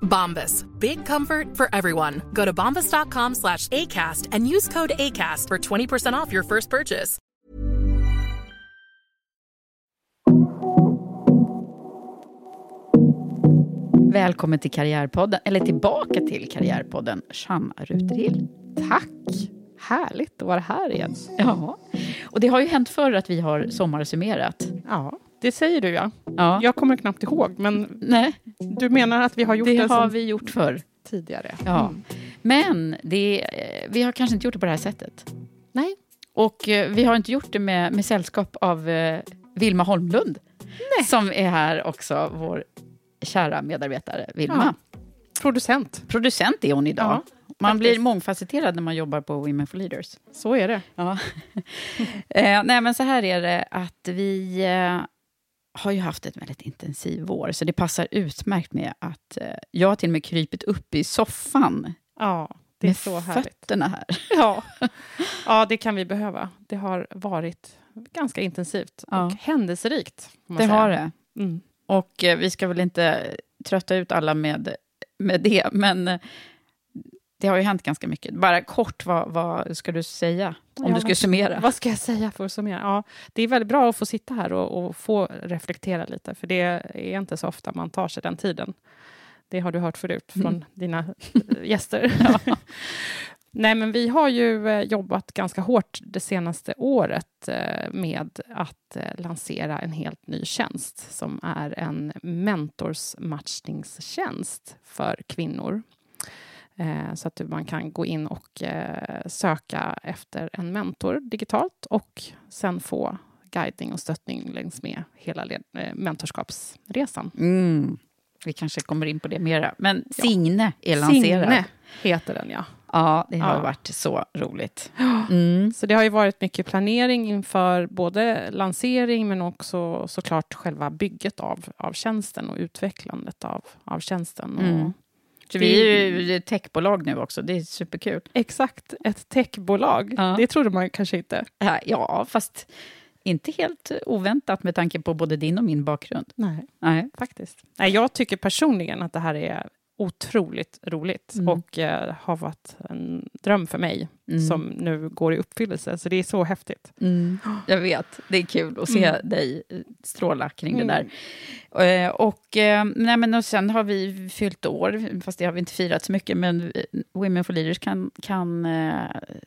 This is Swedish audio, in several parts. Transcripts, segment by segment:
Bombas. Big comfort for everyone. Go to bombas.com slash ACAST and use code ACAST for 20% off your first purchase. Välkommen till Karriärpodden, eller tillbaka till Karriärpodden, Shanna Ruterhill. Tack! Härligt att vara här igen. Ja, och det har ju hänt förr att vi har sommarsummerat. Ja, det säger du ja. Ja. Jag kommer knappt ihåg, men Nej, du menar att vi har gjort det, det har vi gjort förr. tidigare? Ja. Mm. Men det, eh, vi har kanske inte gjort det på det här sättet. Nej. Och eh, vi har inte gjort det med, med sällskap av eh, Vilma Holmlund, som är här också, vår kära medarbetare Vilma. Producent, Producent är hon idag. Ja, man blir mångfacetterad när man jobbar på Women for Leaders. så är det. Ja. eh, nej, men så här är det att vi eh, har ju haft ett väldigt intensiv vår, så det passar utmärkt med att eh, jag har till och med krypit upp i soffan Ja, det är med så härligt. fötterna här. Ja. ja, det kan vi behöva. Det har varit ganska intensivt Ja. och händelserikt. får man Det säga. har det. Mm. Och eh, vi ska väl inte trötta ut alla med, med det, men eh, det har ju hänt ganska mycket. Bara kort, vad, vad ska du säga? Om Ja, du skulle summera. Vad ska jag säga för att summera? Ja, det är väldigt bra att få sitta här och, och få reflektera lite, för det är inte så ofta man tar sig den tiden. Det har du hört förut från Mm. dina eh, gäster. Nej, men vi har ju eh, jobbat ganska hårt det senaste året eh, med att lansera en helt ny tjänst som är en mentorsmatchningstjänst för kvinnor. Eh, Så att man kan gå in och eh, söka efter en mentor digitalt och sen få guidning och stöttning längs med hela eh, mentorskapsresan. Mm. Vi kanske kommer in på det mera. Men Signe är lanserad. Signe heter den, ja. Ja, det har Ja. varit så roligt. Mm. Så det har ju varit mycket planering inför både lansering men också såklart själva bygget av, av tjänsten och utvecklandet av, av tjänsten. Mm. Och Så vi är ju ett techbolag nu också, det är superkul. exakt ett techbolag, Ja. det trodde man kanske inte. Ja, fast inte helt oväntat med tanke på både din och min bakgrund. Nej. Nej. faktiskt. Nej, jag tycker personligen att det här är otroligt roligt Mm. och eh, har varit en dröm för mig Mm. som nu går i uppfyllelse. Så det är så häftigt. Jag vet, det är kul att se Mm. dig eh, stråla kring Mm. det där. Eh, Och, eh, nej, men och sen har vi fyllt år, fast det har vi inte firat så mycket, men eh, Women for Leaders kan, kan eh,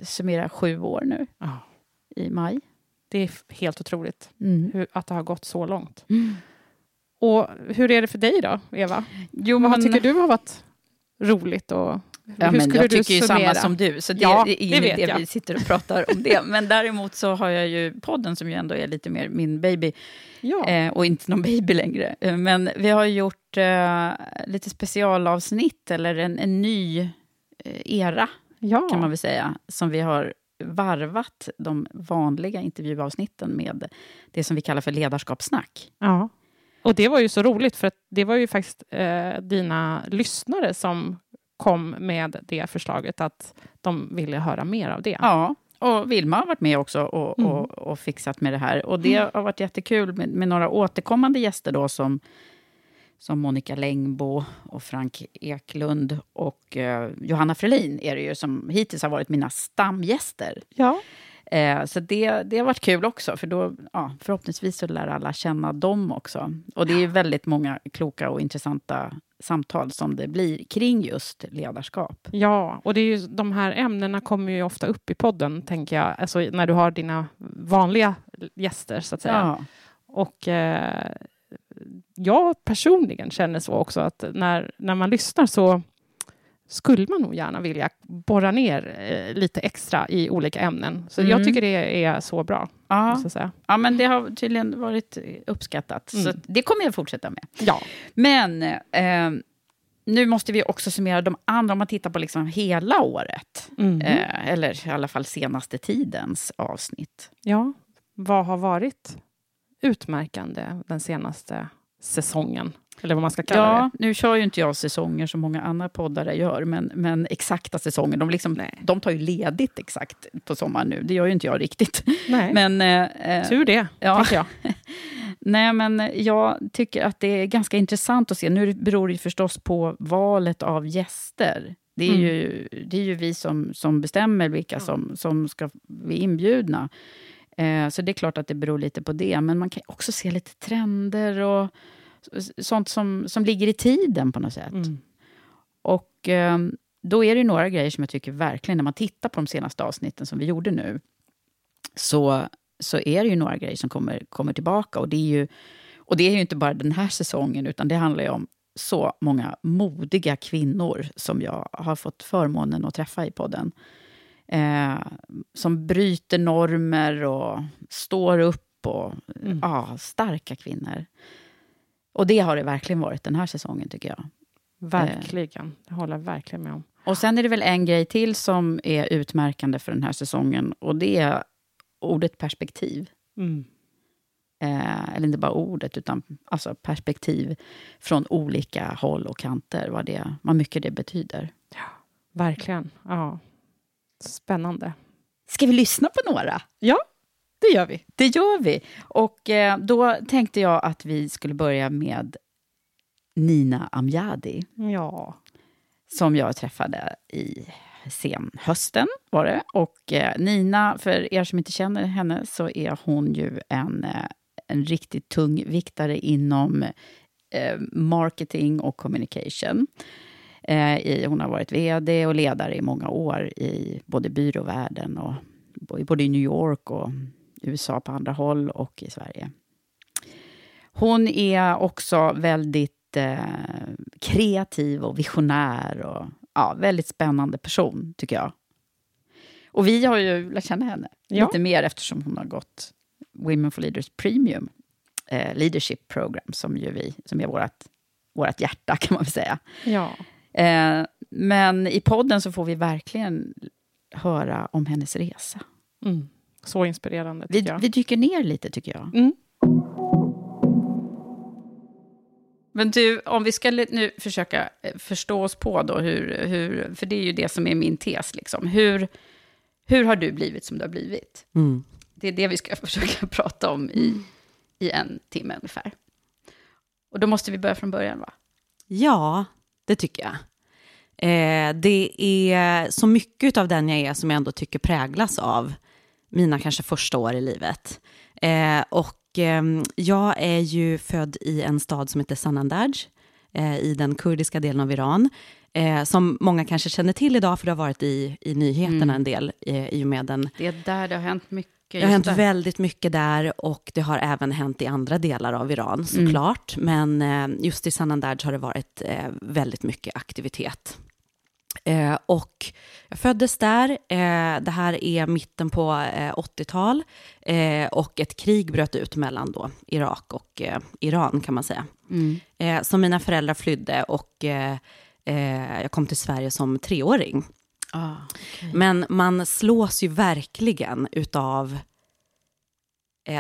summera sju år nu Ja. i maj. Det är helt otroligt Mm. hur, att det har gått så långt. Och hur är det för dig då, Eva? Jo, Vad men- tycker du har varit roligt? Och Ja, hur men jag tycker ju samma som du, så det, Ja, det är det jag. vi sitter och pratar om det. Men däremot så har jag ju podden som ju ändå är lite mer min baby, Ja. eh, och inte någon baby längre. Eh, Men vi har gjort eh, lite specialavsnitt, eller en, en ny eh, era, ja. kan man väl säga, som vi har varvat de vanliga intervjuavsnitten med det som vi kallar för ledarskapssnack. Ja. Och det var ju så roligt, för att det var ju faktiskt eh, dina lyssnare som kom med det förslaget, att de ville höra mer av det. Ja, och Vilma har varit med också och, Mm. och, och fixat med det här. Och det har varit jättekul med, med några återkommande gäster då som, som Monica Längbo och Frank Eklund och eh, Johanna Frelin är det ju som hittills har varit mina stamgäster. Ja. Eh, så det, det har varit kul också, för då ja, förhoppningsvis så lär alla känna dem också. Och det är väldigt många kloka och intressanta samtal som det blir kring just ledarskap. Ja, och det är ju, de här ämnena kommer ju ofta upp i podden, tänker jag. Alltså när du har dina vanliga gäster, så att säga. Ja. Och eh, jag personligen känner så också, att när, när man lyssnar så skulle man nog gärna vilja borra ner eh, lite extra i olika ämnen. Så Mm. jag tycker det är så bra. Ja. Ja, men det har tydligen varit uppskattat. Så Mm. det kommer jag fortsätta med. Ja. Men eh, nu måste vi också summera de andra, om man tittar på liksom hela året. Mhm. Eh, eller i alla fall senaste tidens avsnitt. ja. Vad har varit utmärkande den senaste säsongen? Eller vad man ska kalla Ja, nu kör ju inte jag säsonger som många andra poddare gör, men, men exakta säsonger, de, liksom, Nej. de tar ju ledigt exakt på sommaren nu. Det gör ju inte jag riktigt. det. Nej. Men, eh, eh, Tur det, ja. tänker jag. Nej, men jag tycker att det är ganska intressant att se. Nu beror det ju förstås på valet av gäster. Det är Mm. ju, det är ju vi som, som bestämmer vilka som, som ska bli inbjudna. Eh, så det är klart att det beror lite på det. Men man kan också se lite trender och sånt som, som ligger i tiden på något sätt. Mm. Och eh, då är det ju några grejer som jag tycker verkligen, när man tittar på de senaste avsnitten som vi gjorde nu, så, så är det ju några grejer som kommer, kommer tillbaka. Och det, är ju, och det är ju inte bara den här säsongen, utan det handlar ju om så många modiga kvinnor som jag har fått förmånen att träffa i podden. Eh, som bryter normer och står upp. och Mm. ja, Starka kvinnor. Och det har det verkligen varit den här säsongen, tycker jag. Verkligen. Det håller jag verkligen med om. Och sen är det väl en grej till som är utmärkande för den här säsongen. Och det är ordet perspektiv. Mm. Eh, eller inte bara ordet, utan alltså perspektiv från olika håll och kanter. Vad, det, vad mycket det betyder. Verkligen. Ja. Spännande. Ska vi lyssna på några? Ja, det gör vi. Det gör vi. Och eh, då tänkte jag att vi skulle börja med Nina Amjadi. Ja. som jag träffade i senhösten var det. Och eh, Nina, för er som inte känner henne, så är hon ju en, eh, en riktigt tung viktare inom eh, marketing och communication. Eh, i, hon har varit vd och ledare i många år i både byråvärlden och både i New York och USA på andra håll och i Sverige. Hon är också väldigt eh, kreativ och visionär och ja, väldigt spännande person, tycker jag. Och vi har ju lärt känna henne Ja. lite mer eftersom hon har gått Women for Leaders Premium eh, Leadership Program, som, ju vi, som är vårt, vårt hjärta, kan man väl säga. Ja. Eh, men i podden så får vi verkligen höra om hennes resa. Mm. Så inspirerande, Vi, jag. vi dyker ner lite, tycker jag. Mm. Men du, om vi ska nu försöka eh, förstå oss på då, hur, hur, för det är ju det som är min tes. Liksom. Hur, hur har du blivit som du har blivit? Mm. Det är det vi ska försöka prata om i, i en timme ungefär. Och då måste vi börja från början, va? Ja, det tycker jag. Eh, det är så mycket av den jag är som jag ändå tycker präglas av mina kanske första år i livet. Eh, och ehm, jag är ju född i en stad som heter Sanandaj eh, i den kurdiska delen av Iran. Eh, som många kanske känner till idag, för det har varit i, i nyheterna Mm. en del eh, i och med den Det är där det har hänt mycket. det har hänt där. väldigt mycket där och det har även hänt i andra delar av Iran såklart. Men eh, just i Sanandaj har det varit eh, väldigt mycket aktivitet. Eh, och jag föddes där, eh, det här är mitten på eh, 80-tal eh, och ett krig bröt ut mellan då Irak och eh, Iran kan man säga. Mm. Eh, så mina föräldrar flydde och jag kom till Sverige som treåring. Ah, Men man slås ju verkligen utav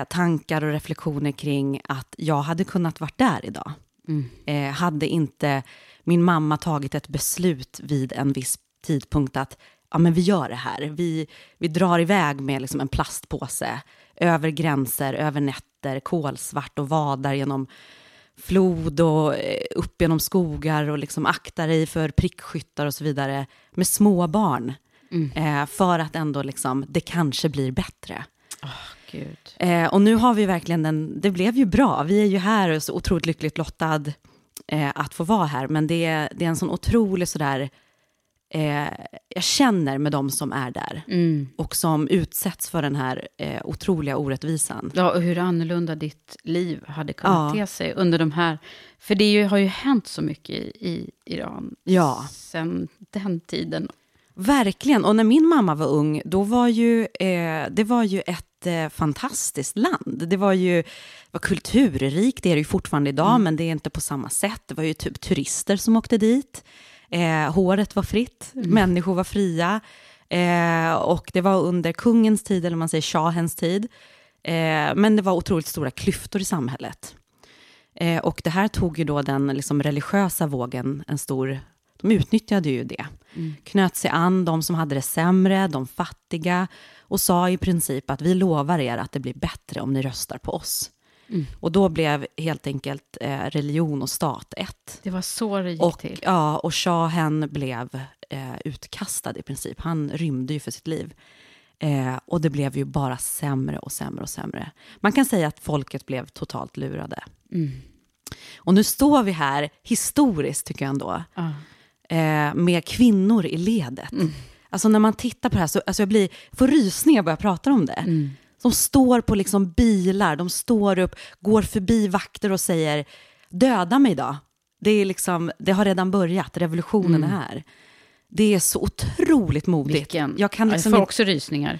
tankar och reflektioner kring att jag hade kunnat varit där idag. mm. Hade inte min mamma tagit ett beslut vid en viss tidpunkt att ja men vi gör det här. Vi, vi drar iväg med liksom en plastpåse över gränser, över nätter, kolsvart och vadar genom flod och eh, upp genom skogar och liksom aktar dig för prickskyttar och så vidare med små barn. Mm. Eh, för att ändå liksom, det kanske blir bättre. Gud. Eh, och nu har vi verkligen den, det blev ju bra. Vi är ju här och så otroligt lyckligt lottad eh, att få vara här. Men det, är- det är en sån otrolig sådär, eh, jag känner med de som är där. Mm. Och som utsätts för den här eh, otroliga orättvisan. Ja, och hur annorlunda ditt liv hade kunnat Ja. te sig under de här... För det ju, har ju hänt så mycket i, i Iran Ja. sen den tiden. Verkligen. Och när min mamma var ung, då var ju, eh, det var ju ett eh, fantastiskt land. Det var ju var kulturrikt, det är det ju fortfarande idag, men det är inte på samma sätt. Det var ju typ turister som åkte dit. Eh, håret var fritt, människor var fria. Eh, och det var under kungens tid, eller man säger shahens tid. Eh, men det var otroligt stora klyftor i samhället. Eh, och det här tog ju då den liksom, religiösa vågen en stor... De utnyttjade ju det. Knöt sig an de som hade det sämre, de fattiga och sa i princip att vi lovar er att det blir bättre om ni röstar på oss. Och då blev helt enkelt eh, religion och stat ett. Det var så det gick Och, till. ja, och shahen blev eh, utkastad i princip. Han rymde ju för sitt liv. Eh, och det blev ju bara sämre och sämre och sämre. Man kan säga att folket blev totalt lurade. Och nu står vi här, historiskt tycker jag ändå, Ja. Eh, med kvinnor i ledet. Alltså när man tittar på det här så alltså jag blir, får rysningar bara jag pratar om det. De står på liksom bilar, de står upp, går förbi vakter och säger döda mig då. Det, är liksom, det har redan börjat, revolutionen är här. Det är så otroligt modigt. Vilken... Jag kan liksom jag får också rysningar.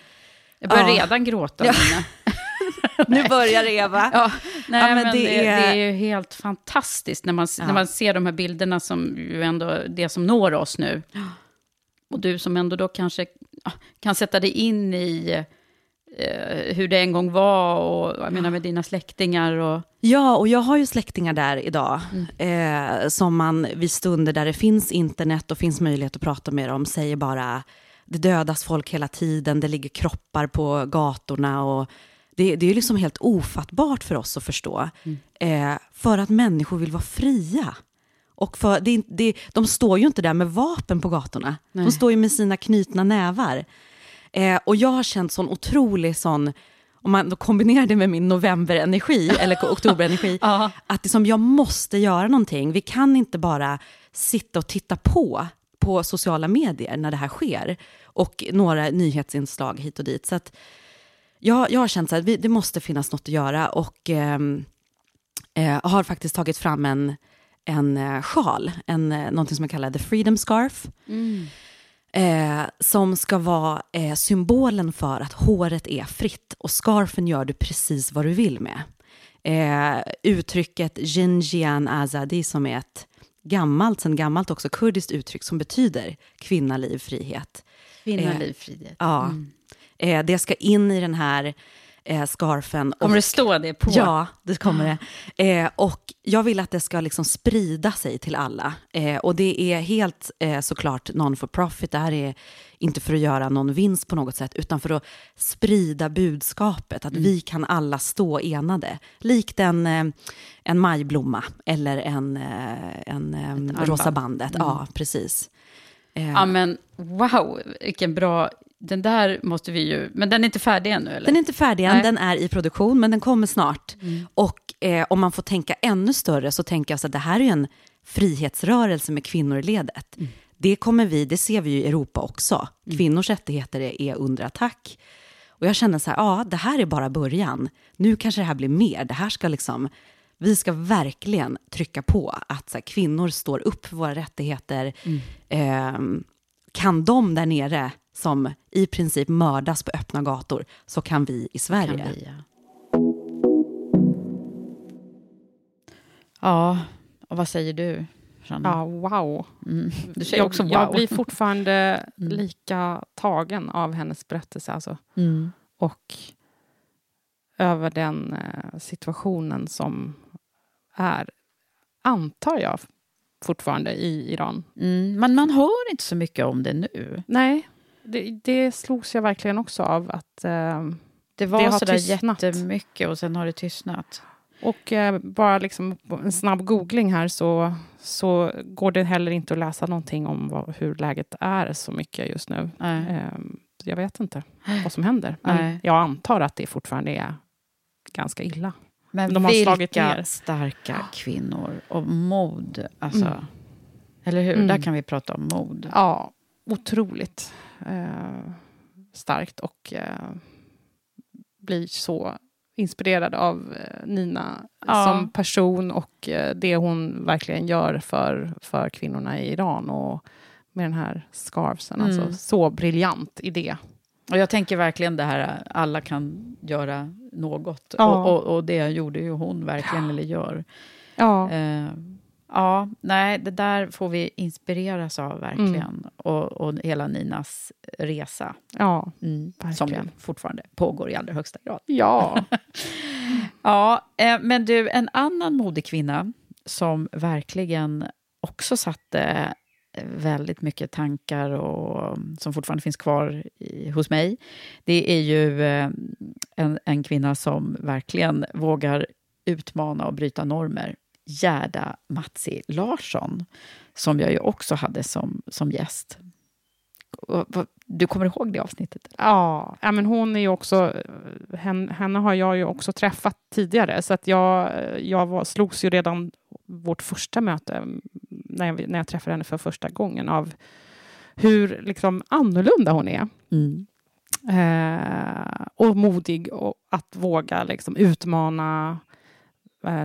Jag börjar Ja. redan gråta. Ja. Nu börjar Eva. Ja, nej, Ja, men men, det det, är- det är ju helt fantastiskt när man, Ja. när man ser de här bilderna som ju ändå, det som når oss nu. Och du som ändå då kanske ja, kan sätta dig in i eh, hur det en gång var och jag menar med dina släktingar och... Ja, och jag har ju släktingar där idag. Eh, som man vid stunder där det finns internet och finns möjlighet att prata med dem säger bara det dödas folk hela tiden, det ligger kroppar på gatorna och det, det är liksom helt ofattbart för oss att förstå. Eh, för att människor vill vara fria. Och för, det, det, de står ju inte där med vapen på gatorna. De Nej. står ju med sina knutna nävar. Eh, och jag har känt sån otrolig sån, om man kombinerar det med min novemberenergi, eller oktoberenergi, att liksom, jag måste göra någonting. Vi kan inte bara sitta och titta på på sociala medier när det här sker. Och några nyhetsinslag hit och dit. Så att jag, jag har känt att det måste finnas något att göra. Och ehm, eh, har faktiskt tagit fram en, en eh, sjal, en, eh, någonting som jag kallar the freedom scarf. Eh, som ska vara eh, symbolen för att håret är fritt och scarfen gör du precis vad du vill med. Eh, uttrycket Jinjian Azadi som är ett gammalt, sen gammalt också kurdiskt uttryck som betyder kvinna, liv, frihet. Kvinna, Eh, liv, frihet. Ja, eh, det ska in i den här eh, scarfen. Kommer och- det stå det på? Ja, det kommer det. Eh, och jag vill att det ska liksom sprida sig till alla. Eh, och det är helt eh, såklart non for profit. Det här är inte för att göra någon vinst på något sätt, utan för att sprida budskapet, att vi kan alla stå enade. Likt en, eh, en majblomma eller en, eh, en eh, armband. rosa bandet. Ja, precis. Eh, Ja, men wow, vilken bra... Den där måste vi ju... Men den är inte färdig ännu, eller? Den är inte färdig än, Nej. den är i produktion, men den kommer snart. Och eh, om man får tänka ännu större så tänker jag så att det här är ju en frihetsrörelse med kvinnor i ledet. Det kommer vi, det ser vi ju i Europa också. Kvinnors rättigheter är, är under attack. Och jag känner så här, ja, det här är bara början. Nu kanske det här blir mer. Det här ska liksom, vi ska verkligen trycka på att så här, kvinnor står upp för våra rättigheter. Ehm, kan de där nere som i princip mördas på öppna gator, så kan vi i Sverige. Kan vi, ja. ja, och vad säger du? Ja, wow. Mm. Du säger Jag, också wow. jag blir fortfarande lika tagen av hennes berättelse. Alltså. Mm. Och över den eh, situationen som är, antar jag, fortfarande i Iran. Mm. Men man hör inte så mycket om det nu. Nej, det, det slogs jag verkligen också av. att eh, Det var Det sådär jättemycket och sen har det tystnat. Och eh, bara liksom en snabb googling här så, så går det heller inte att läsa någonting om vad, hur läget är så mycket just nu. Eh, jag vet inte vad som händer. Men Nej. jag antar att det fortfarande är ganska illa. Men har vilka starka kvinnor och mod. Alltså, Mm. Eller hur? Mm. Där kan vi prata om mod. Ja, otroligt eh, starkt och eh, blir så inspirerad av eh, Nina Ja. som person och eh, det hon verkligen gör för, för kvinnorna i Iran och med den här scarfsen. Mm. Alltså, så briljant idé. Och jag tänker verkligen det här, alla kan göra något. Ja. Och, och, och det gjorde ju hon verkligen, eller gör. Ja, Eh, ja, nej, det där får vi inspireras av verkligen. Mm. Och, och hela Ninas resa, ja, mm, som ju fortfarande pågår i allra högsta grad. ja. Ja, eh, men du, en annan modekvinna som verkligen också satte eh, väldigt mycket tankar och som fortfarande finns kvar i, hos mig. Det är ju eh, en, en kvinna som verkligen vågar utmana och bryta normer. Gerda Matsi Larsson, som jag ju också hade som, som gäst. Du kommer ihåg det avsnittet? Ja, men hon är också... Henne, henne har jag ju också träffat tidigare, så att jag, jag var, slogs ju redan vårt första möte, mm, när jag, när jag träffade henne för första gången, av hur liksom annorlunda hon är. Mm. Eh, och modig och att våga liksom utmana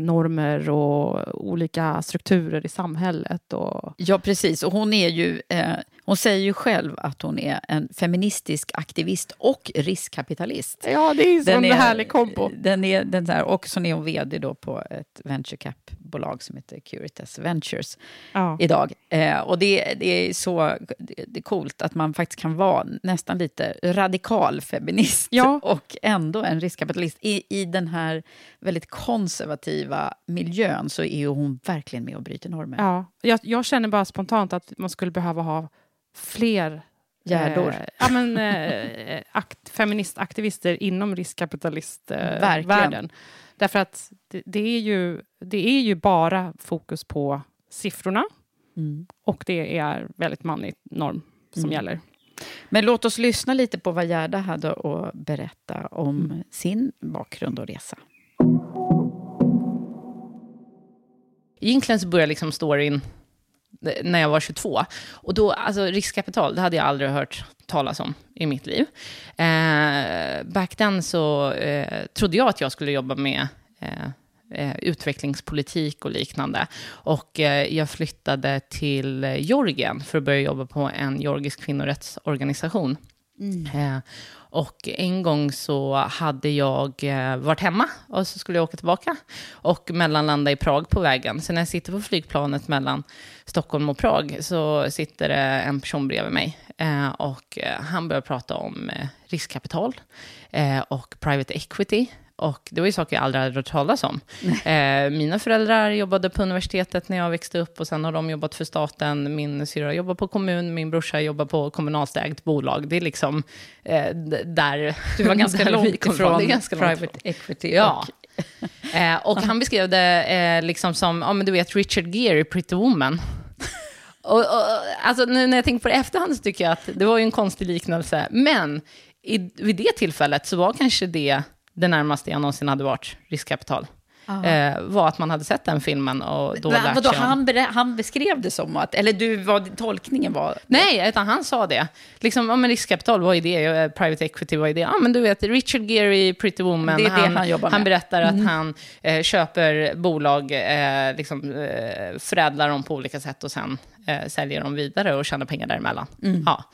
normer och olika strukturer i samhället. Och, Ja, precis. Och hon, är ju, eh, hon säger ju själv att hon är en feministisk aktivist och riskkapitalist. ja, det är en är- härlig kombo. Den är, den där, och så är hon vd då på ett venture cap-bolag som heter Curitas Ventures Ja. idag. Eh, och det, det är så det är coolt att man faktiskt kan vara nästan lite radikal feminist Ja. och ändå en riskkapitalist. I, I den här väldigt konservativa miljön så är hon verkligen med och bryter normer. Ja, jag, jag känner bara spontant att man skulle behöva ha fler Gärdor. Eh, ja, men, eh, akt, feministaktivister inom riskkapitalistvärlden. Eh. Därför att det, det, är ju, det är ju bara fokus på siffrorna Mm. och det är väldigt manlig norm som Mm. gäller. Men låt oss lyssna lite på vad Gerda hade att berätta om Mm. sin bakgrund och resa. Egentligen så började liksom storyn när jag var 22. Och då, alltså riskkapital, det hade jag aldrig hört talas om i mitt liv. Eh, back then så eh, trodde jag att jag skulle jobba med eh, eh, utvecklingspolitik och liknande. Och eh, jag flyttade till Georgien för att börja jobba på en georgisk kvinnorättsorganisation. Eh, och en gång så hade jag eh, varit hemma och så skulle jag åka tillbaka och mellanlanda i Prag på vägen. Så när jag sitter på flygplanet mellan Stockholm och Prag så sitter det en person bredvid mig eh, och eh, han börjar prata om riskkapital och private equity. Och det var ju saker jag aldrig hade hört talas om. Eh, mina föräldrar jobbade på universitetet när jag växte upp och sen har de jobbat för staten. Min syrra jobbar på kommun, min brorsa jobbar på kommunalt ägt bolag. Det är liksom eh, där... Du var ganska långt ifrån. Det är ganska långt private equity. Ja. Och, Eh, och han beskrev det eh, liksom som, ja men du vet Richard Gere i Pretty Woman. och, och, alltså nu när jag tänker på det efterhand så tycker jag att det var ju en konstig liknelse. Men i, vid det tillfället så var kanske det det närmaste jag någonsin hade varit riskkapital. Eh, var att man hade sett den filmen och då Va, lärt vadå, sig om... han, han beskrev det som att, eller du, vad tolkningen var? Nej, utan han sa det. Liksom, ja, men riskkapital, vad är det? Eh, Private equity, vad är det? Ja, men du vet, Richard Gere Pretty Woman, Det är det han jobbar med. Mm. berättar att han eh, köper bolag, eh, liksom, eh, förädlar dem på olika sätt och sen eh, säljer dem vidare och tjänar pengar däremellan. Mm. Ja.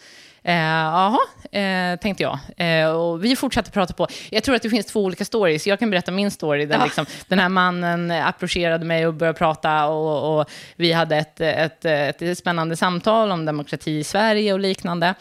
Eh, Jaha, eh, tänkte jag. Eh, och vi fortsatte prata på. Jag tror att det finns två olika stories. Jag kan berätta min story. Där Ja. liksom, den här mannen approcherade mig och började prata. Och, och vi hade ett, ett, ett spännande samtal om demokrati i Sverige och liknande.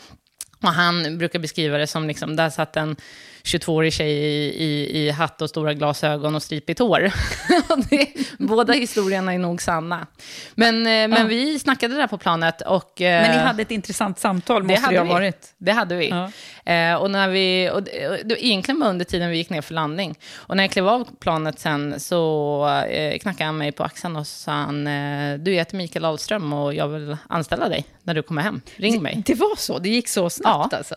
Och han brukar beskriva det som, liksom, där satt en 22-årig tjej i, i, i hatt och stora glasögon och stripigt hår. det, båda historierna är nog sanna. Men, eh, men Ja. vi snackade där på planet och... eh, Men ni hade ett intressant samtal, måste det, hade ha vi. varit. Det hade vi. Ja. Eh, och när vi och, det- och, det- egentligen var under tiden vi gick ner för landning. Och när jag klev av planet sen så eh, knackade han mig på axeln och sa han, du heter Mikael Ahlström och jag vill anställa dig när du kommer hem. Ring mig. Det var så? Det gick så snabbt Ja. alltså?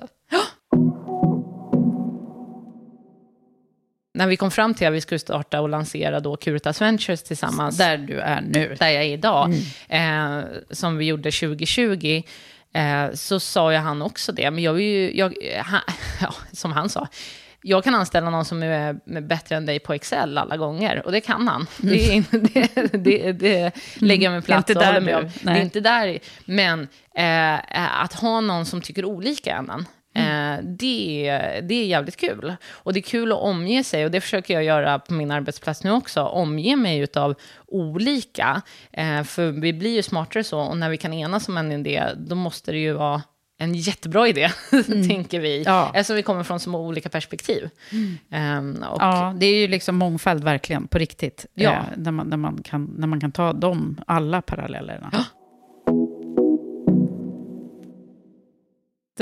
När vi kom fram till att vi skulle starta och lansera då Curitas Ventures tillsammans. Där du är nu. där jag är idag, eh, som vi gjorde 2020, eh, så sa ju han också det. Men jag vill ju, jag, han, ja, som han sa, jag kan anställa någon som är bättre än dig på Excel alla gånger. Och det kan han. Det, är, inte- det, det, det lägger jag mig platt och håller med om. Det är inte där. Men eh, att ha någon som tycker olika än en, Eh, det, är- det är jävligt kul. Och det är kul att omge sig, och det försöker jag göra på min arbetsplats nu också, omge mig av olika. Eh, för vi blir ju smartare så, och när vi kan enas om en idé, då måste det ju vara en jättebra idé, tänker vi. Ja. Eftersom vi kommer från så olika perspektiv. Ehm, och, Ja, det är ju liksom mångfald verkligen, på riktigt. Ja. Eh, när, man, när, man kan, när man kan ta de, alla parallellerna.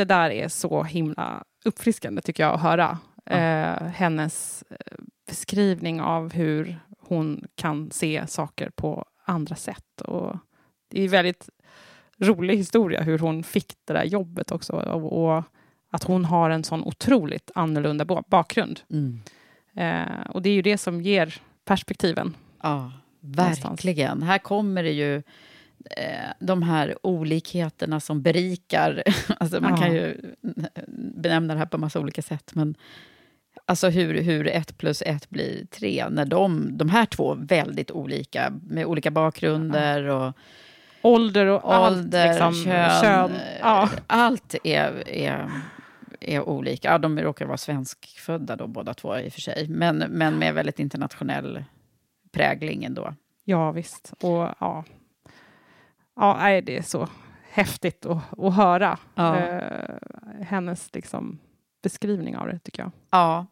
Det där är så himla uppfriskande tycker jag att höra. Eh, hennes eh, beskrivning av hur hon kan se saker på andra sätt. Och det är en väldigt rolig historia hur hon fick det där jobbet också. Och, och att hon har en sån otroligt annorlunda ba- bakgrund. Mm. Eh, och det är ju det som ger perspektiven. Ja, Någonstans. verkligen. Här kommer det ju de här olikheterna som berikar. Alltså man Ja. kan ju benämna det här på massa olika sätt. Men alltså hur, hur ett plus ett blir tre. När de, de här två väldigt olika, med olika bakgrunder och Ålder och ålder, allt. Liksom, kön. kön. Ja. Allt är, är, är olika. Ja, de råkar vara svenskfödda då, båda två i och för sig. Men, men med väldigt internationell prägling ändå. Ja, visst. Och ja, ja nej, det är så häftigt att, att höra Ja. eh, hennes liksom, beskrivning av det, tycker jag. Ja,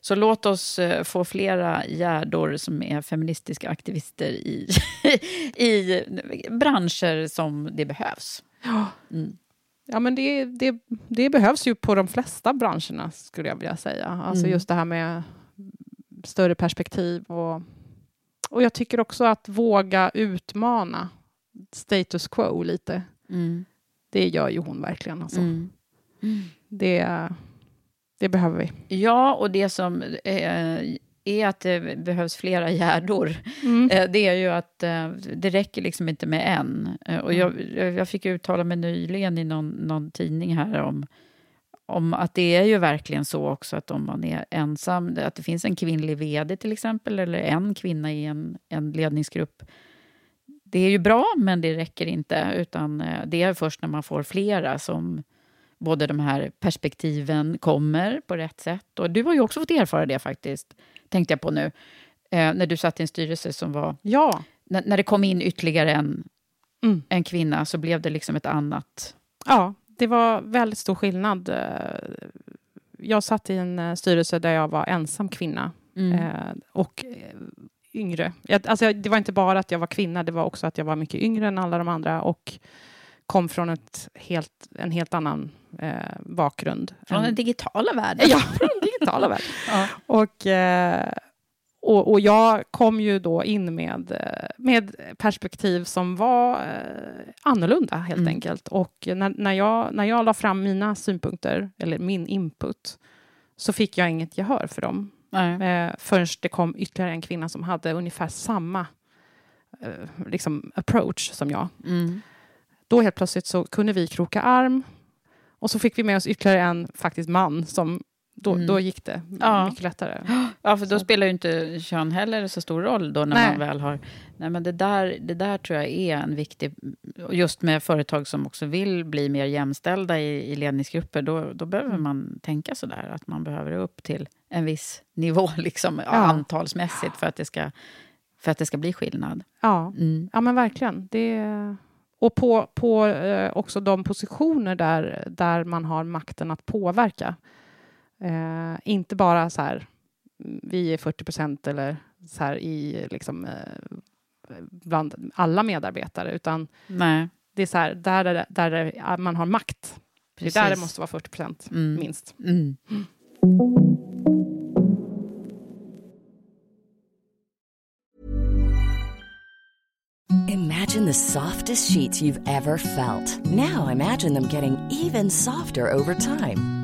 så låt oss eh, få flera gärdor som är feministiska aktivister i, i branscher som det behövs. Mm. Ja, men det, det, det behövs ju på de flesta branscherna, skulle jag vilja säga. Alltså Mm. just det här med större perspektiv. Och, och jag tycker också att våga utmana status quo lite. Mm. Det gör ju hon verkligen. Alltså. Mm. Det, det behöver vi. Ja, och det som eh, är att det behövs flera gärdor. Mm. Eh, det är ju att eh, det räcker liksom inte med en. Eh, och jag, jag fick uttala mig nyligen i någon, någon tidning här om, om att det är ju verkligen så också att om man är ensam, att det finns en kvinnlig vd till exempel, eller en kvinna i en, en ledningsgrupp. Det är ju bra, men det räcker inte. Utan eh, det är först när man får flera som både de här perspektiven kommer på rätt sätt. Och du har ju också fått erfara det faktiskt, tänkte jag på nu. Eh, när du satt i en styrelse som var... Ja. När, när det kom in ytterligare en, Mm. en kvinna så blev det liksom ett annat... Ja, det var väldigt stor skillnad. Eh, Jag satt i en eh, styrelse där jag var ensam kvinna Mm. eh, och yngre. Jag, alltså, det var inte bara att jag var kvinna, det var också att jag var mycket yngre än alla de andra och kom från ett helt, en helt annan eh, bakgrund. Från En- den digitala världen. Ja, från den digitala världen. Ja. Och, eh, och, och jag kom ju då in med, med perspektiv som var eh, annorlunda helt Mm. enkelt. Och när, när, jag, när jag la fram mina synpunkter, eller min input, så fick jag inget gehör för dem. Nej. Eh, förrän det kom ytterligare en kvinna som hade ungefär samma eh, liksom approach som jag. Mm. Då helt plötsligt så kunde vi kroka arm och så fick vi med oss ytterligare en faktiskt man som då, Mm. då gick det Ja. mycket lättare. Ja, för då Så. spelar ju inte kön heller så stor roll då när Nej. man väl har... Nej, men det där, det där tror jag är en viktig... Just med företag som också vill bli mer jämställda i, i ledningsgrupper, då, då behöver Mm. man tänka så där att man behöver upp till en viss nivå liksom, Ja. antalsmässigt för att, det ska, för att det ska bli skillnad. Ja, Mm. ja men verkligen. Det, och på, på eh, också de positioner där, där man har makten att påverka. Eh, inte bara så här, mm, vi är 40 procent eller så här i liksom, eh, bland alla medarbetare, utan Nej. det är så här, där, där, där man har makt. Precis. Det är där det måste vara 40 procent, Mm. minst. Mm. Imagine the softest sheets you've ever felt. Now imagine them getting even softer over time.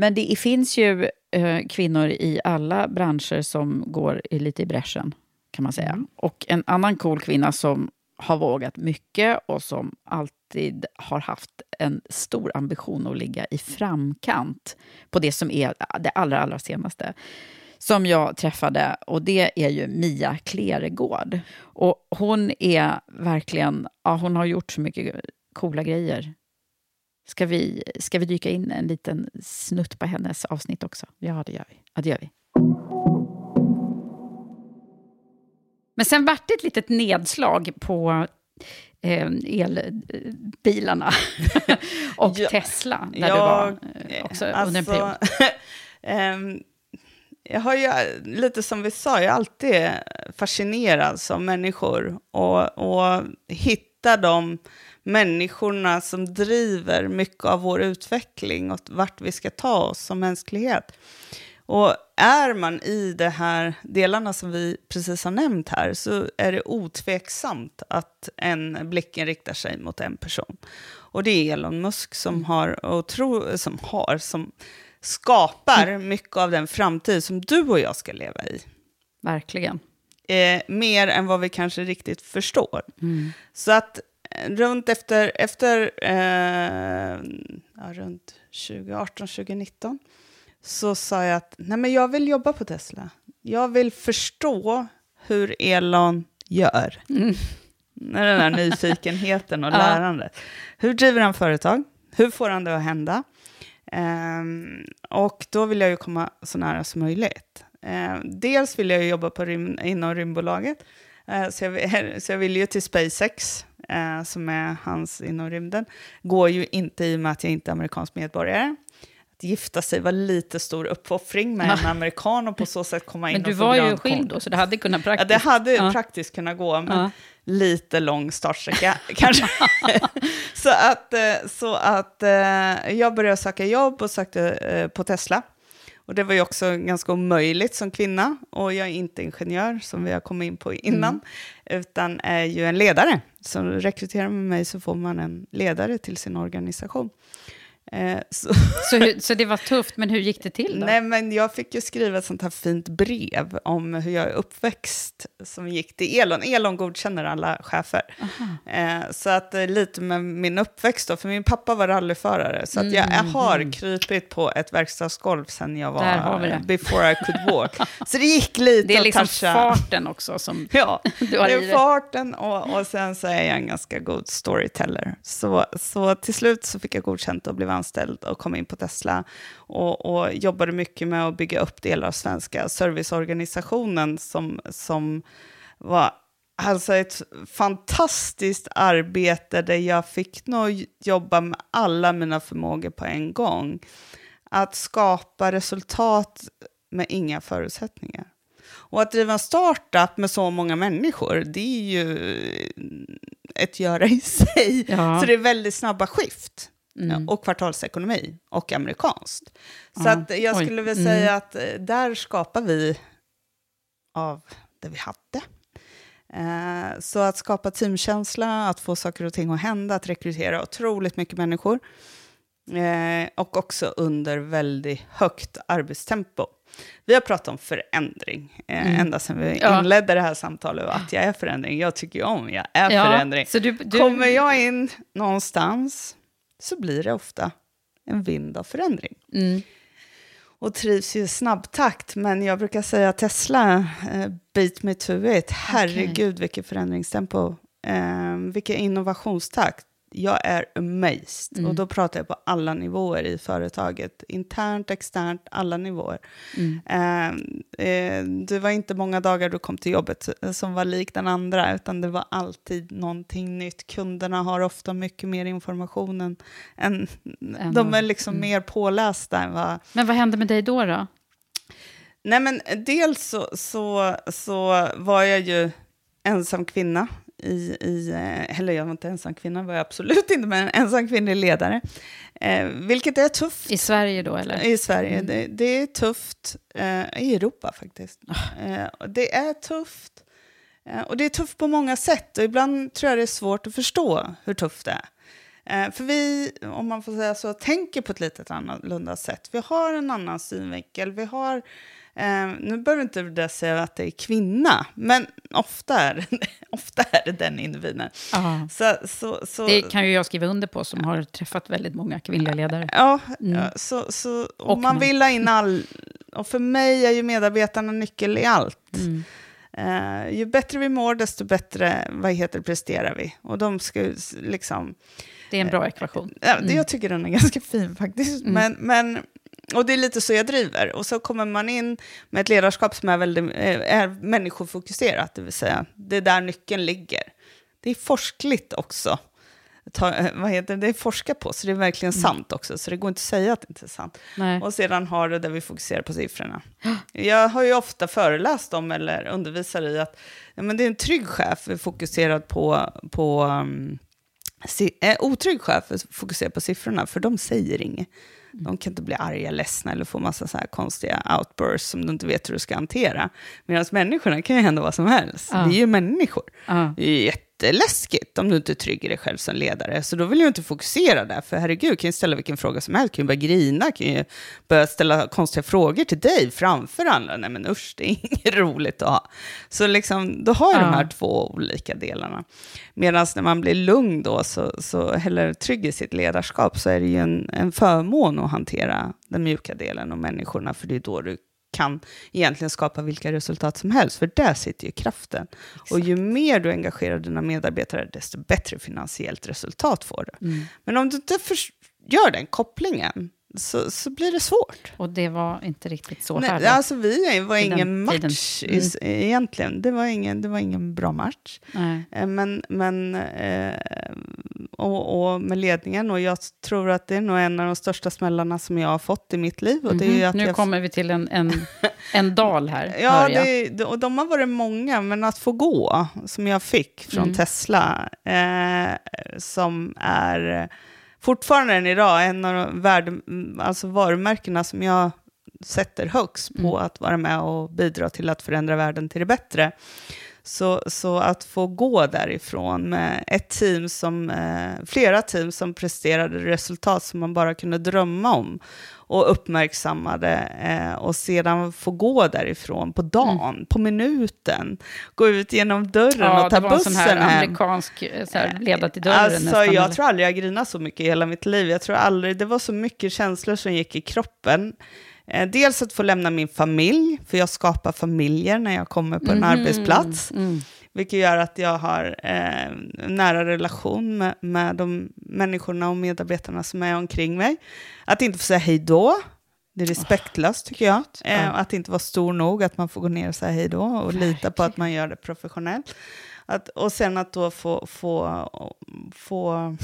Men det finns ju eh, kvinnor i alla branscher som går i, lite i bräschen, kan man säga. Och en annan cool kvinna som har vågat mycket och som alltid har haft en stor ambition att ligga i framkant på det som är det allra, allra senaste som jag träffade och det är ju Mia Kleregård. Och hon är verkligen, ja hon har gjort så mycket coola grejer. Ska vi, ska vi dyka in en liten snutt på hennes avsnitt också? Ja, det gör vi. Ja, det gör vi. Men sen vart det ett litet nedslag på eh, elbilarna och Ja, Tesla, där jag- du var eh, också under en period. ehm, jag har ju, lite som vi sa, jag är alltid fascinerad som människor och, och hittar de människorna som driver mycket av vår utveckling och vart vi ska ta oss som mänsklighet. Och är man i de här delarna som vi precis har nämnt här så är det otveksamt att en blicken riktar sig mot en person. Och det är Elon Musk som har, och tro, som, har som skapar mycket av den framtid som du och jag ska leva i. Verkligen. Eh, mer än vad vi kanske riktigt förstår. Mm. Så att runt efter, efter eh, ja, runt 2018, 2019 så sa jag att nej men jag vill jobba på Tesla. Jag vill förstå hur Elon gör. Mm. Den där nyfikenheten och lärandet. Hur driver han företag? Hur får han det att hända? Ehm, och då vill jag ju komma så nära som möjligt. Ehm, dels vill jag jobba på rym inom rymdbolaget. Eh, så, jag, så jag vill ju till SpaceX, eh, som är hans inom rymden. Går ju inte i och med att jag inte är amerikansk medborgare. att gifta sig var lite stor uppoffring med en amerikan och på så sätt komma in Men du och få var ju skild då, så det hade kunnat Ja, praktiskt... det hade Ja. praktiskt kunnat gå, men Ja. lite lång startsträcka kanske. så att, eh, så att eh, jag började söka jobb och sökte eh, på Tesla. Och det var ju också ganska omöjligt som kvinna. Och jag är inte ingenjör, som vi har kommit in på innan, utan är ju en ledare. Så rekryterar man mig så får man en ledare till sin organisation. Eh, så Så, hur- så det var tufft, men hur gick det till då? Nej, men jag fick ju skriva ett sånt här fint brev om hur jag är uppväxt som gick till Elon. Elon godkänner alla chefer. Eh, så att eh, lite med min uppväxt då, för min pappa var rallyförare. Så att jag, jag har krypit på ett verkstadsgolv sen jag var before I could walk. Så det gick lite Det är liksom toucha. farten också som Ja, du har det är farten och, och sen så är jag en ganska god storyteller. Så, så till slut så fick jag godkänt och blev anställd och kom in på Tesla och, och jobbade mycket med att bygga upp delar av svenska serviceorganisationen som, som var alltså ett fantastiskt arbete där jag fick nog jobba med alla mina förmågor på en gång. Att skapa resultat med inga förutsättningar. Och att driva en startup med så många människor, det är ju ett göra i sig. Ja. Så det är väldigt snabba skift. Mm. Och kvartalsekonomi och amerikanskt. Så Ja. att jag Oj. skulle väl Mm. säga att eh, där skapar vi av det vi hade. Eh, Så att skapa teamkänsla, att få saker och ting att hända, att rekrytera otroligt mycket människor. Eh, Och också under väldigt högt arbetstempo. Vi har pratat om förändring eh, Mm. ända sedan vi Ja. inledde det här samtalet. Att jag är förändring. Jag tycker om jag är Ja, förändring. så du- du- Kommer jag in någonstans så blir det ofta en vind av förändring Mm. och trivs ju i snabbtakt. Men jag brukar säga att Tesla, eh, beat me to it. Herregud, vilket förändringstempo. Eh, vilken innovationstakt. Jag är amazed. Mm. Och då pratar jag på alla nivåer i företaget. Internt, externt, alla nivåer. Mm. Eh, eh, det var inte många dagar du kom till jobbet eh, som var lik den andra, utan det var alltid någonting nytt. Kunderna har ofta mycket mer information än... än Än de är liksom mm. mer pålästa än vad... Men vad hände med dig då? då? Nej, men dels så, så, så var jag ju ensam kvinna i, i, eh, eller jag var inte ensam kvinna, var jag absolut inte, men ensam kvinnlig ledare. Eh, vilket är tufft. I Sverige då, eller? I Sverige. Mm. Det, det är tufft. Eh, I Europa faktiskt. Eh, och det är tufft. Eh, och det är tufft på många sätt. Och ibland tror jag det är svårt att förstå hur tufft det är. Eh, för vi, om man får säga så, tänker på ett litet annorlunda sätt. Vi har en annan synvinkel. Vi har, eh, nu behöver inte det säga att det är kvinna, men ofta är, ofta är det den individen. Så, så, så, Det kan ju jag skriva under på, som har träffat väldigt många kvinnliga ledare. Ja, Mm. ja, så, så Och och man vill ha in all... Och för mig är ju medarbetarna nyckel i allt. Mm. Eh, ju bättre vi mår, desto bättre vad heter, presterar vi. Och de ska liksom... Det är en bra ekvation. Ja, det, Mm. Jag tycker den är ganska fin faktiskt. Mm. Men, men, och det är lite så jag driver. Och så kommer man in med ett ledarskap som är, väldigt, eh, är människofokuserat, det vill säga det är där nyckeln ligger. Det är forskligt också. Ta, eh, vad heter det? det är forskat på, så det är verkligen Mm. sant också. Så det går inte att säga att det inte är sant. Nej. Och sedan har du där vi fokuserar på siffrorna. Jag har ju ofta föreläst om eller undervisar i att ja, men det är en trygg chef fokuserad på, på um, si, eh, otrygg chef fokuserar på siffrorna, för de säger inget. De kan inte bli arga, ledsna eller få massa så här konstiga outbursts som du inte vet hur du ska hantera. Medan människorna kan ju hända vad som helst. Ja. Det är ju människor. Ja. Det är jätteläskigt om du inte är trygg i dig själv som ledare. Så då vill jag inte fokusera där, för herregud, kan ju ställa vilken fråga som helst, kan ju börja grina, kan ju börja ställa konstiga frågor till dig framför andra. Nej men usch, det är inget roligt att ha. Så liksom, då har jag Ja. de här två olika delarna. Medan när man blir lugn då, så, så, eller trygg i sitt ledarskap, så är det ju en, en förmån att hantera den mjuka delen och människorna, för det är då du kan egentligen skapa vilka resultat som helst, för där sitter ju kraften. Och ju mer du engagerar dina medarbetare, desto bättre finansiellt resultat får du. Mm. Men om du inte gör den kopplingen, så, så blir det svårt. Och det var inte riktigt så Nej, då. alltså vi var ingen match Mm. i, egentligen. Det var ingen, det var ingen bra match. Nej. Eh, Men, men, eh, och, och med ledningen. Och jag tror att det är nog en av de största smällarna som jag har fått i mitt liv. Och det är Mhm. att Nu jag... kommer vi till en, en, en dal här, Ja, det, och de har varit många, men att få gå, som jag fick från Mm. Tesla, eh, som är fortfarande än idag en av de värde, alltså varumärkena som jag sätter högst på Mm. att vara med och bidra till att förändra världen till det bättre. Så, så att få gå därifrån med ett team som, eh, flera team som presterade resultat som man bara kunde drömma om och uppmärksammade eh, och sedan få gå därifrån på dagen, på minuten, gå ut genom dörren Mm. Ja, och ta det var en bussen sån här hem. amerikansk eh, så här, leda till dörren Alltså, nästan. jag eller? tror aldrig jag grinat så mycket i hela mitt liv. Jag tror aldrig, det var så mycket känslor som gick i kroppen. Eh, dels att få lämna min familj, för jag skapar familjer när jag kommer på en Mhm, arbetsplats. mm. Vilket gör att jag har eh, nära relation med, med de människorna och medarbetarna som är omkring mig. Att inte få säga hej då, det är respektlöst tycker jag. Eh. Att inte vara stor nog, att man får gå ner och säga hej då och lita på att man gör det professionellt. Att, och sen att då få, få, få,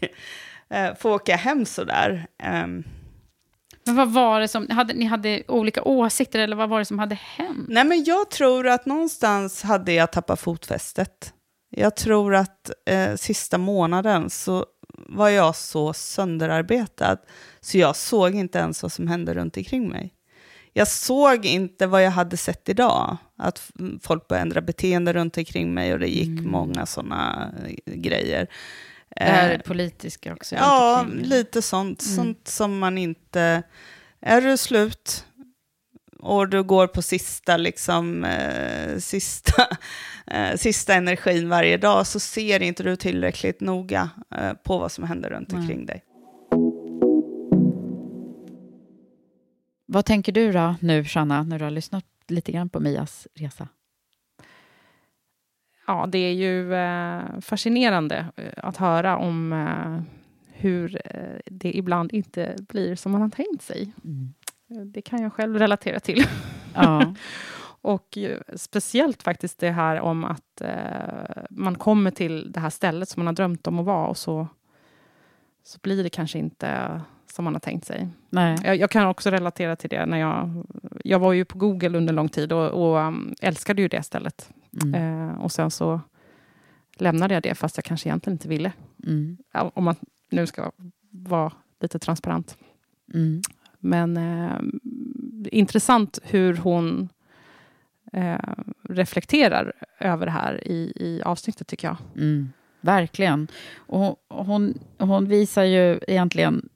eh, få åka hem sådär. Um, Men vad var det som, hade, ni hade olika åsikter eller vad var det som hade hänt? Nej, men jag tror att någonstans hade jag tappat fotfästet. Jag tror att eh, sista månaden så var jag så sönderarbetad så jag såg inte ens vad som hände runt omkring mig. Jag såg inte vad jag hade sett idag, att folk började ändra beteende runt omkring mig och det gick många sådana grejer. Det här Eh, är politiska också. Ja, lite sånt. Mm. Sånt som man inte... Är du slut och du går på sista, liksom, eh, sista, eh, sista energin varje dag så ser inte du tillräckligt noga eh, på vad som händer runt omkring dig. Vad tänker du då nu, Shanna, när du har lyssnat lite grann på Mias resa? Ja, det är ju eh, fascinerande eh, att höra om eh, hur eh, det ibland inte blir som man har tänkt sig. Eh, Det kan jag själv relatera till. Ja. Och speciellt faktiskt det här om att eh, man kommer till det här stället som man har drömt om att vara och så, så blir det kanske inte som man har tänkt sig. Nej. Jag, jag kan också relatera till det. när Jag, jag var ju på Google under lång tid och, och um, älskade ju det stället. Mm. Eh, och sen så lämnade jag det fast jag kanske egentligen inte ville. Mm. Ja, Om man nu ska vara lite transparent. Mm. Men eh, intressant hur hon eh, reflekterar över det här i, i avsnittet, tycker jag. Mm, verkligen. Och hon, hon visar ju egentligen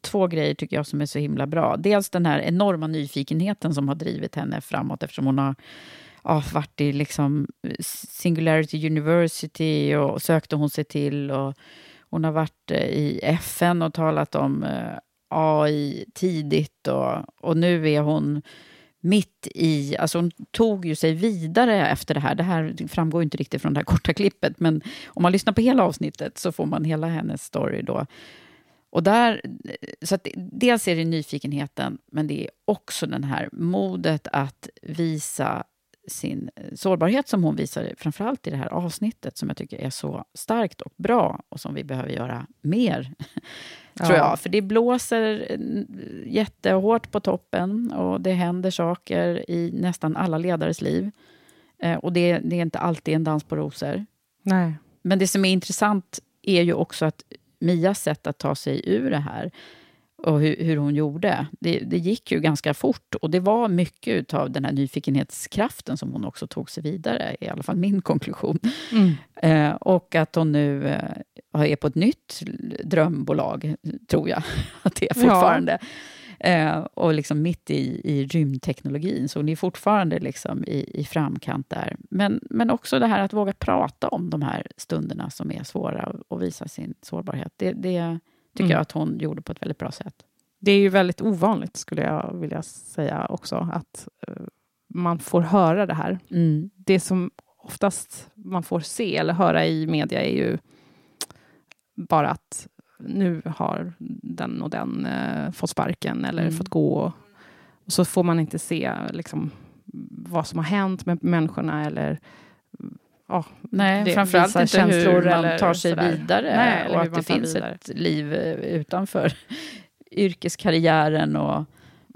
två grejer tycker jag som är så himla bra. Dels den här enorma nyfikenheten som har drivit henne framåt eftersom hon har oh, varit i liksom Singularity University och sökte hon sig till. Och hon har varit eh, i FN och talat om eh, AI tidigt och, och nu är hon mitt i, alltså hon tog ju sig vidare efter det här. Det här framgår inte riktigt från det här korta klippet, men om man lyssnar på hela avsnittet så får man hela hennes story då. Och där, så att dels är det nyfikenheten, men det är också den här modet att visa sin sårbarhet som hon visar, framförallt i det här avsnittet, som jag tycker är så starkt och bra och som vi behöver göra mer, Ja. tror jag. För det blåser eh, jättehårt på toppen och det händer saker i nästan alla ledares liv. Eh, och det, det är inte alltid en dans på rosor. Nej. Men det som är intressant är ju också att Mias sätt att ta sig ur det här och hur, hur hon gjorde, det, det gick ju ganska fort. Och det var mycket av den här nyfikenhetskraften som hon också tog sig vidare, i alla fall min konklusion. Mm. Eh, och att hon nu eh, är på ett nytt drömbolag, tror jag att det är fortfarande. Eh, och liksom mitt i, i rymdteknologin, så hon är fortfarande liksom i, i framkant där. Men, men också det här att våga prata om de här stunderna som är svåra och visa sin sårbarhet. Det, det tycker Mm. jag att hon gjorde på ett väldigt bra sätt. Det är ju väldigt ovanligt, skulle jag vilja säga också, att eh, man får höra det här. Mm. Det som oftast man får se eller höra i media är ju bara att nu har den och den eh, fått sparken eller Mm. fått gå. Och så får man inte se liksom, vad som har hänt med människorna eller oh, Nej, det framförallt inte hur känslor man eller tar sig sådär. vidare Nej, och hur att man det finns vidare. ett liv eh, utanför yrkeskarriären och,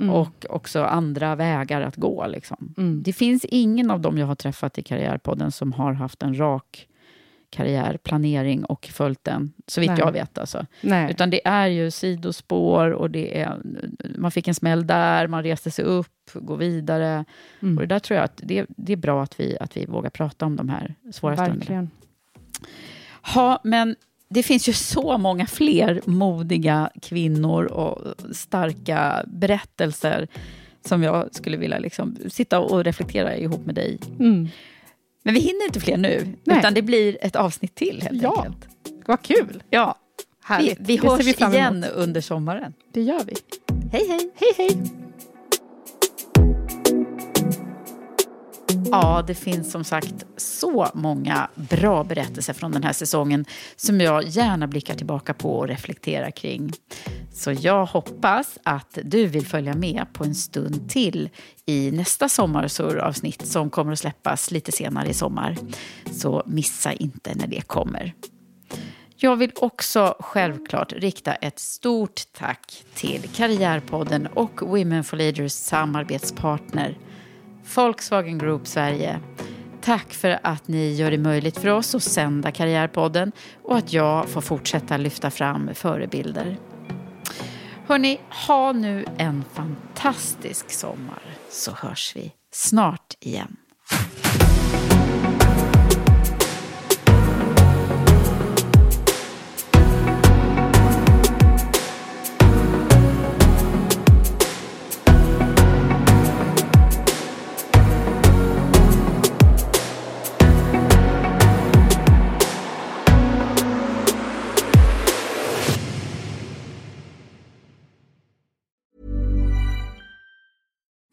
Mm. och också andra vägar att gå. Liksom. Mm. Det finns ingen av dem jag har träffat i Karriärpodden som har haft en rak karriärplanering och följt den, så vitt Nej. jag vet. Alltså. Nej. Utan det är ju sidospår och det är, man fick en smäll där, man reste sig upp, går vidare. Mm. Och det där tror jag att det, det är bra att vi, att vi vågar prata om de här svåra stunderna. Ja, men det finns ju så många fler modiga kvinnor och starka berättelser som jag skulle vilja liksom sitta och reflektera ihop med dig. Mm. Men vi hinner inte fler nu, Nej. utan det blir ett avsnitt till helt Ja. enkelt. Vad kul! Ja, vi, Härligt. vi ser hörs vi igen under sommaren. Det gör vi. Hej, hej! Hej, hej! Ja, det finns som sagt så många bra berättelser från den här säsongen som jag gärna blickar tillbaka på och reflekterar kring. Så jag hoppas att du vill följa med på en stund till i nästa sommarsurravsnitt som kommer att släppas lite senare i sommar. Så missa inte när det kommer. Jag vill också självklart rikta ett stort tack till Karriärpodden och Women for Leaders samarbetspartner Volkswagen Group Sverige. Tack för att ni gör det möjligt för oss att sända Karriärpodden och att jag får fortsätta lyfta fram förebilder. Hörni, ha nu en fantastisk sommar så hörs vi snart igen.